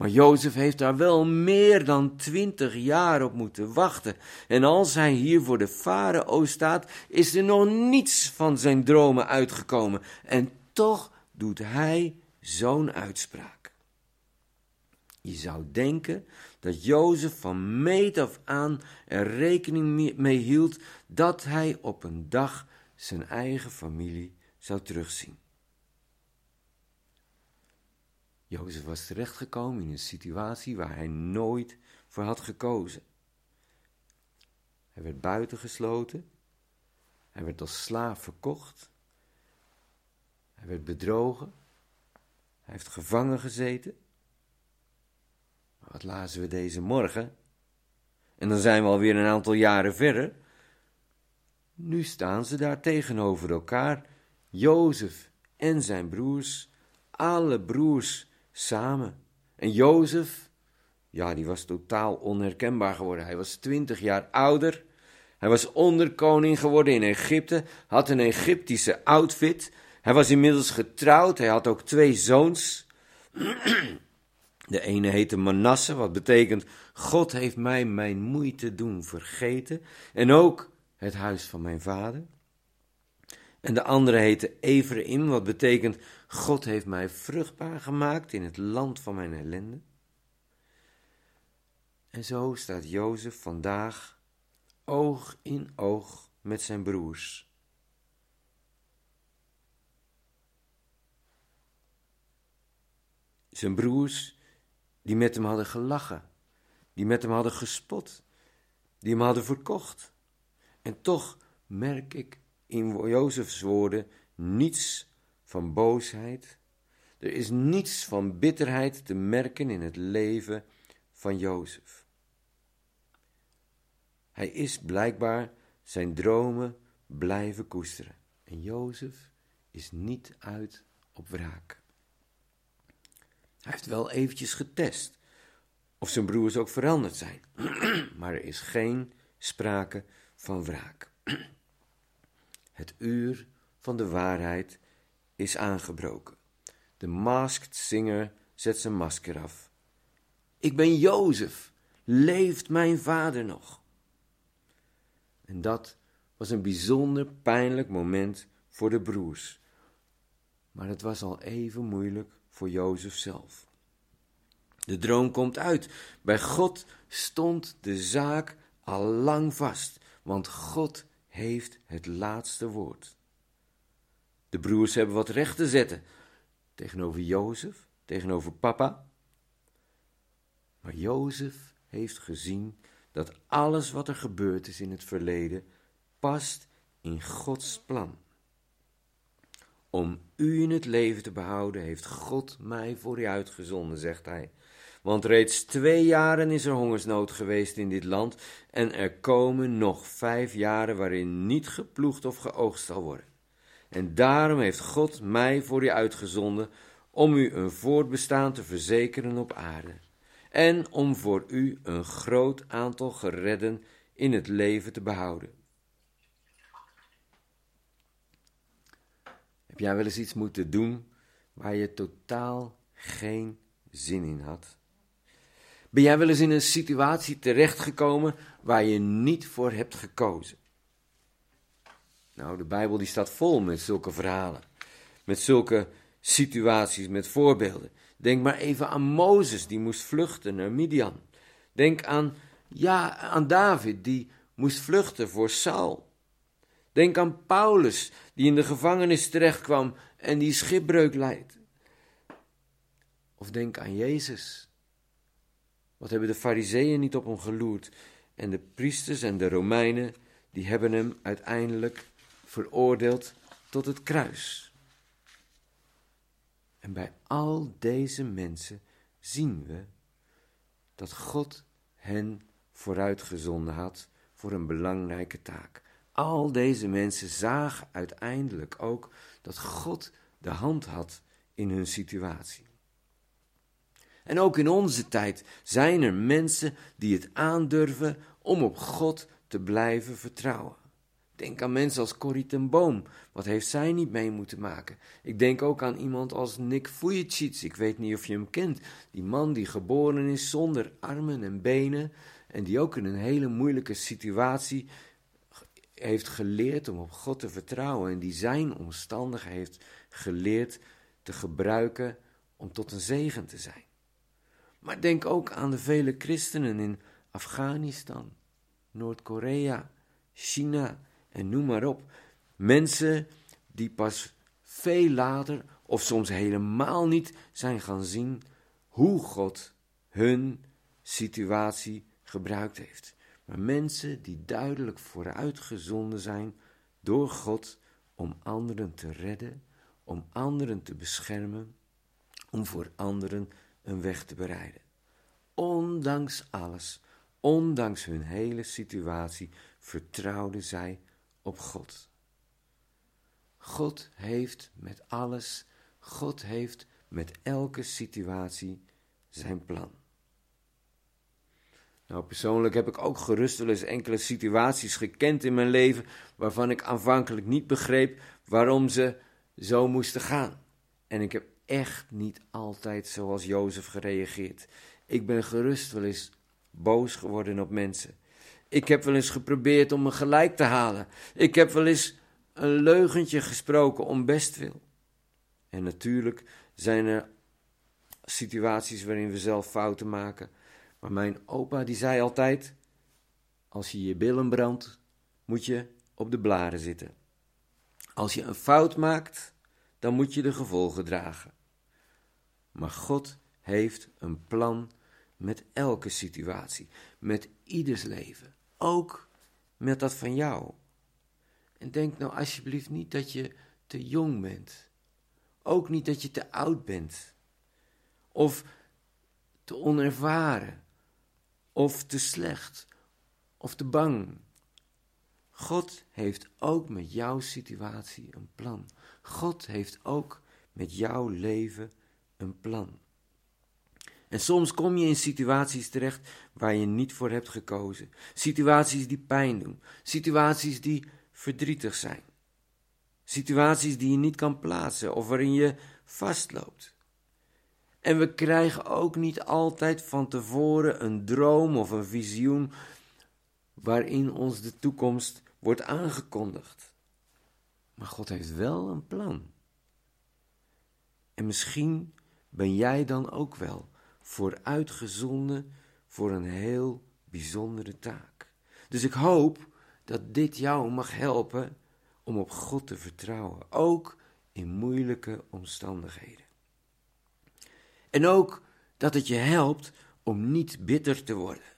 Maar Jozef heeft daar wel meer dan twintig jaar op moeten wachten. En als hij hier voor de farao staat, is er nog niets van zijn dromen uitgekomen. En toch doet hij zo'n uitspraak. Je zou denken dat Jozef van meet af aan er rekening mee hield dat hij op een dag zijn eigen familie zou terugzien. Jozef was terechtgekomen in een situatie waar hij nooit voor had gekozen. Hij werd buitengesloten, hij werd als slaaf verkocht, hij werd bedrogen, hij heeft gevangen gezeten. Maar wat lazen we deze morgen? En dan zijn we alweer een aantal jaren verder. Nu staan ze daar tegenover elkaar, Jozef en zijn broers, alle broers samen. En Jozef, ja, die was totaal onherkenbaar geworden. Hij was twintig jaar ouder. Hij was onderkoning geworden in Egypte, had een Egyptische outfit. Hij was inmiddels getrouwd, hij had ook twee zoons. De ene heette Manasse, wat betekent: God heeft mij mijn moeite doen vergeten. En ook het huis van mijn vader. En de andere heette Ephraim, wat betekent: God heeft mij vruchtbaar gemaakt in het land van mijn ellende. En zo staat Jozef vandaag oog in oog met zijn broers. Zijn broers die met hem hadden gelachen, die met hem hadden gespot, die hem hadden verkocht. En toch merk ik in Jozefs woorden niets van boosheid. Er is niets van bitterheid te merken in het leven van Jozef. Hij is blijkbaar zijn dromen blijven koesteren. En Jozef is niet uit op wraak. Hij heeft wel eventjes getest of zijn broers ook veranderd zijn. maar er is geen sprake van wraak. Het uur van de waarheid is aangebroken. De masked singer zet zijn masker af. Ik ben Jozef. Leeft mijn vader nog? En dat was een bijzonder pijnlijk moment voor de broers. Maar het was al even moeilijk voor Jozef zelf. De droom komt uit. Bij God stond de zaak al lang vast, want God heeft het laatste woord. De broers hebben wat recht te zetten tegenover Jozef, tegenover papa. Maar Jozef heeft gezien dat alles wat er gebeurd is in het verleden past in Gods plan. Om u in het leven te behouden, heeft God mij voor u uitgezonden, zegt hij. Want reeds twee jaren is er hongersnood geweest in dit land, en er komen nog vijf jaren waarin niet geploegd of geoogst zal worden. En daarom heeft God mij voor u uitgezonden om u een voortbestaan te verzekeren op aarde. En om voor u een groot aantal geredden in het leven te behouden. Heb jij wel eens iets moeten doen waar je totaal geen zin in had? Ben jij wel eens in een situatie terechtgekomen waar je niet voor hebt gekozen? Nou, de Bijbel die staat vol met zulke verhalen, met zulke situaties, met voorbeelden. Denk maar even aan Mozes, die moest vluchten naar Midian. Denk aan, ja, aan David, die moest vluchten voor Saul. Denk aan Paulus, die in de gevangenis terechtkwam en die schipbreuk leidt. Of denk aan Jezus. Wat hebben de fariseeën niet op hem geloerd? En de priesters en de Romeinen, die hebben hem uiteindelijk veroordeeld tot het kruis. En bij al deze mensen zien we dat God hen vooruitgezonden had voor een belangrijke taak. Al deze mensen zagen uiteindelijk ook dat God de hand had in hun situatie. En ook in onze tijd zijn er mensen die het aandurven om op God te blijven vertrouwen. Denk aan mensen als Corrie ten Boom. Wat heeft zij niet mee moeten maken? Ik denk ook aan iemand als Nick Vujicic. Ik weet niet of je hem kent. Die man die geboren is zonder armen en benen. En die ook in een hele moeilijke situatie heeft geleerd om op God te vertrouwen. En die zijn omstandigheden heeft geleerd te gebruiken om tot een zegen te zijn. Maar denk ook aan de vele christenen in Afghanistan, Noord-Korea, China en noem maar op. Mensen die pas veel later, of soms helemaal niet, zijn gaan zien hoe God hun situatie gebruikt heeft. Maar mensen die duidelijk vooruitgezonden zijn door God om anderen te redden, om anderen te beschermen, om voor anderen een weg te bereiden. Ondanks alles, ondanks hun hele situatie, vertrouwden zij op God. God heeft met alles, God heeft met elke situatie zijn plan. Nou, persoonlijk heb ik ook gerust wel eens enkele situaties gekend in mijn leven waarvan ik aanvankelijk niet begreep waarom ze zo moesten gaan. En ik heb echt niet altijd zoals Jozef gereageerd. Ik ben gerust wel eens boos geworden op mensen. Ik heb wel eens geprobeerd om me gelijk te halen. Ik heb wel eens een leugentje gesproken om bestwil. En natuurlijk zijn er situaties waarin we zelf fouten maken. Maar mijn opa die zei altijd: als je je billen brandt, moet je op de blaren zitten. Als je een fout maakt, dan moet je de gevolgen dragen. Maar God heeft een plan met elke situatie, met ieders leven, ook met dat van jou. En denk nou alsjeblieft niet dat je te jong bent. Ook niet dat je te oud bent. Of te onervaren. Of te slecht. Of te bang. God heeft ook met jouw situatie een plan. God heeft ook met jouw leven een plan. En soms kom je in situaties terecht waar je niet voor hebt gekozen. Situaties die pijn doen. Situaties die verdrietig zijn. Situaties die je niet kan plaatsen of waarin je vastloopt. En we krijgen ook niet altijd van tevoren een droom of een visioen waarin ons de toekomst wordt aangekondigd. Maar God heeft wel een plan. En misschien ben jij dan ook wel vooruitgezonden voor een heel bijzondere taak. Dus ik hoop dat dit jou mag helpen om op God te vertrouwen, ook in moeilijke omstandigheden. En ook dat het je helpt om niet bitter te worden.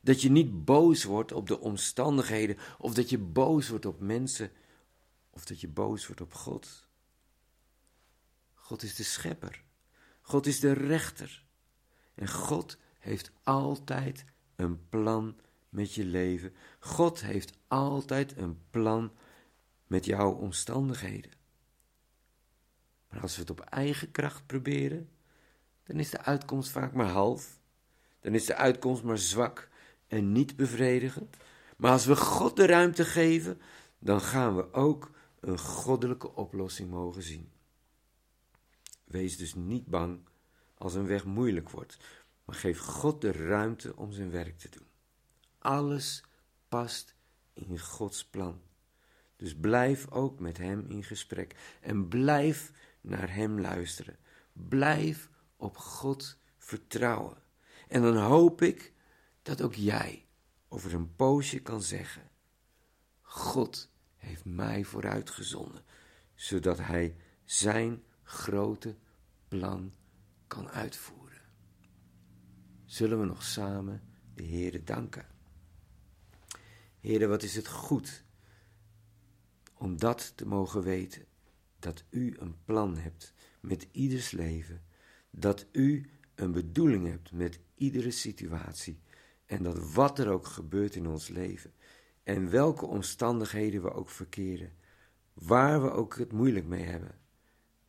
Dat je niet boos wordt op de omstandigheden, of dat je boos wordt op mensen, of dat je boos wordt op God. God is de schepper. God is de rechter. En God heeft altijd een plan met je leven. God heeft altijd een plan met jouw omstandigheden. Maar als we het op eigen kracht proberen, dan is de uitkomst vaak maar half. Dan is de uitkomst maar zwak en niet bevredigend. Maar als we God de ruimte geven, dan gaan we ook een goddelijke oplossing mogen zien. Wees dus niet bang als een weg moeilijk wordt, maar geef God de ruimte om zijn werk te doen. Alles past in Gods plan. Dus blijf ook met Hem in gesprek en blijf naar Hem luisteren. Blijf op God vertrouwen. En dan hoop ik dat ook jij over een poosje kan zeggen: God heeft mij vooruitgezonden, zodat Hij Zijn grote plan kan uitvoeren. Zullen we nog samen de Heere danken? Heere, wat is het goed om dat te mogen weten, dat U een plan hebt met ieders leven, dat U een bedoeling hebt met iedere situatie en dat wat er ook gebeurt in ons leven en welke omstandigheden we ook verkeren, waar we ook het moeilijk mee hebben,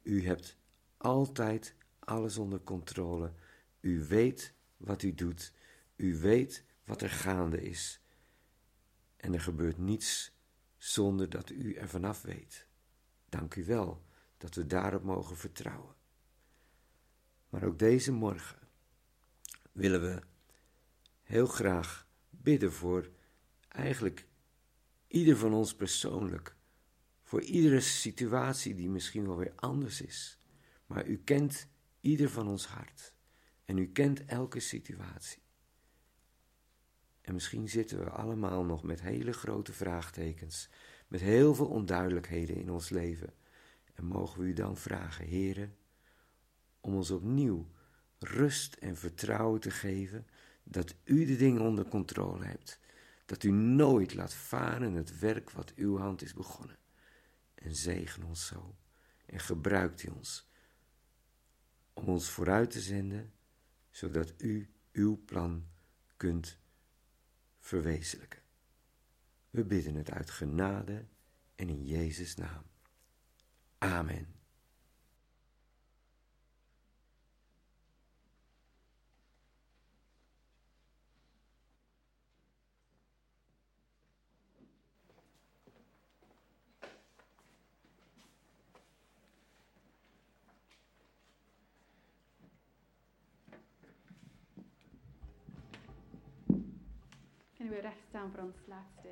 U hebt altijd alles onder controle. U weet wat u doet. U weet wat er gaande is. En er gebeurt niets zonder dat u er vanaf weet. Dank u wel dat we daarop mogen vertrouwen. Maar ook deze morgen willen we heel graag bidden voor eigenlijk ieder van ons persoonlijk. Voor iedere situatie die misschien wel weer anders is. Maar u kent ieder van ons hart. En u kent elke situatie. En misschien zitten we allemaal nog met hele grote vraagtekens, met heel veel onduidelijkheden in ons leven. En mogen we u dan vragen, Heere, om ons opnieuw rust en vertrouwen te geven dat u de dingen onder controle hebt, dat u nooit laat varen het werk wat uw hand is begonnen. En zegen ons zo en gebruikt u ons om ons vooruit te zenden zodat u uw plan kunt verwezenlijken. We bidden het uit genade en in Jezus' naam. Amen. We recht staan voor ons laatste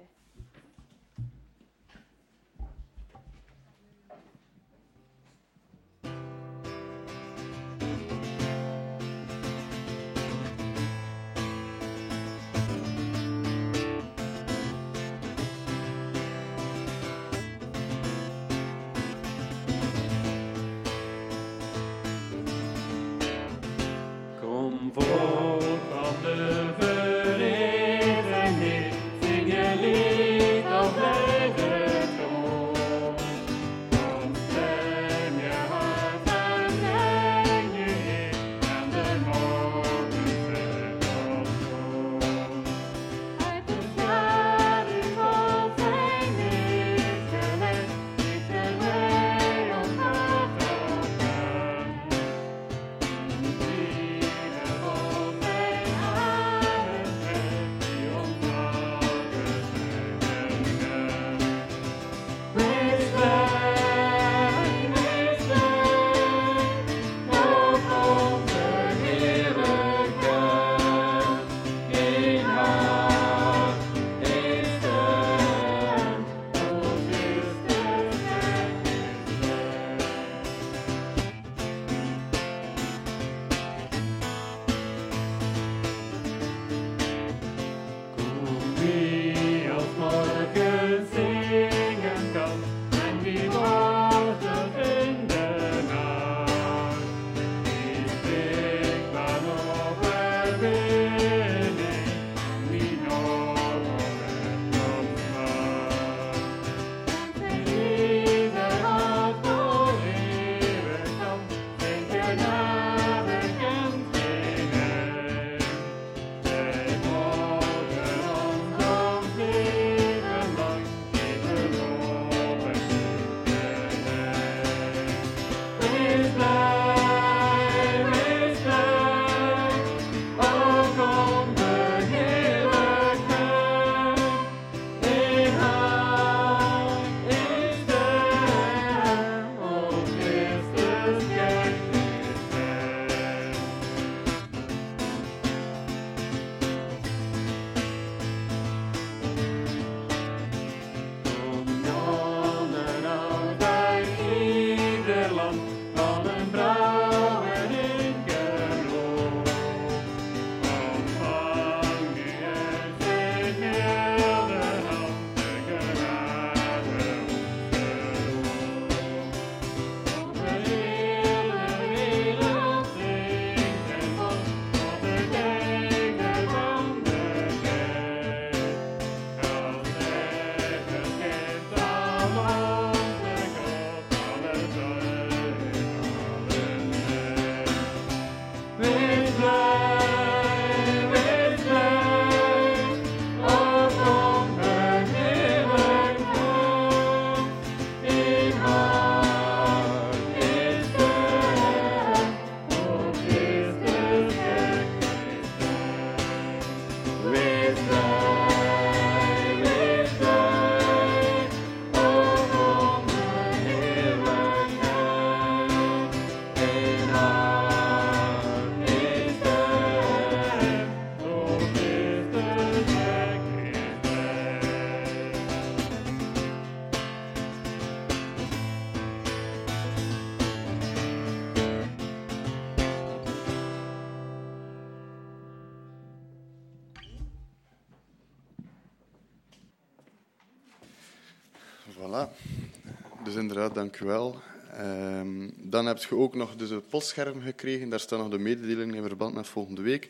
Dus inderdaad, dank u wel. Ehm, dan heb je ook nog dus het postscherm gekregen. Daar staan nog de mededelingen in verband met volgende week.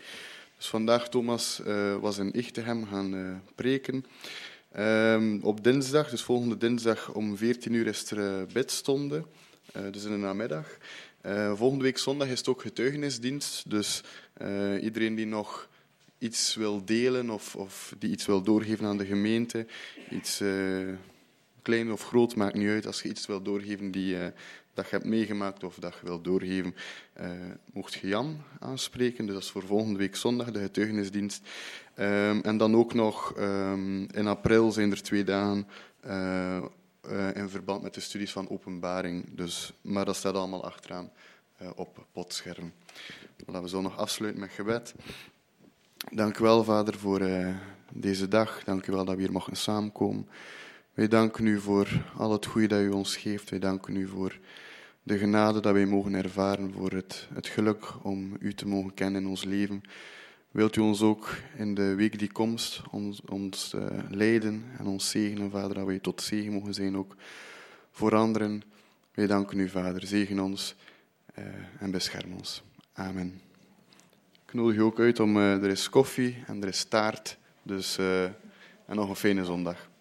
Dus vandaag, Thomas uh, was in Ichtegem gaan uh, preken. Um, op dinsdag, dus volgende dinsdag om 14 uur is er uh, dus in de namiddag. volgende week zondag is het ook getuigenisdienst. Dus iedereen die nog iets wil delen of, of, die iets wil doorgeven aan de gemeente, iets klein of groot, maakt niet uit. Als je iets wil doorgeven die, uh, dat je hebt meegemaakt of dat je wil doorgeven, uh, mocht je Jan aanspreken. Dus dat is voor volgende week zondag, de getuigenisdienst. Um, en dan ook nog um, in april zijn er twee dagen uh, in verband met de studies van openbaring. Dus, maar dat staat allemaal achteraan op potscherm. Laten we zo nog afsluiten met gebed. Dank u wel, Vader, voor deze dag. Dank u wel dat we hier mogen samenkomen. Wij danken u voor al het goede dat u ons geeft. Wij danken u voor de genade dat wij mogen ervaren, voor het, het geluk om u te mogen kennen in ons leven. Wilt u ons ook in de week die komt ons, ons uh, leiden en ons zegenen, Vader, dat wij tot zegen mogen zijn ook voor anderen. Wij danken u, Vader. Zegen ons uh, en bescherm ons. Amen. Ik nodig u ook uit om, uh, er is koffie en er is taart, dus en nog een fijne zondag.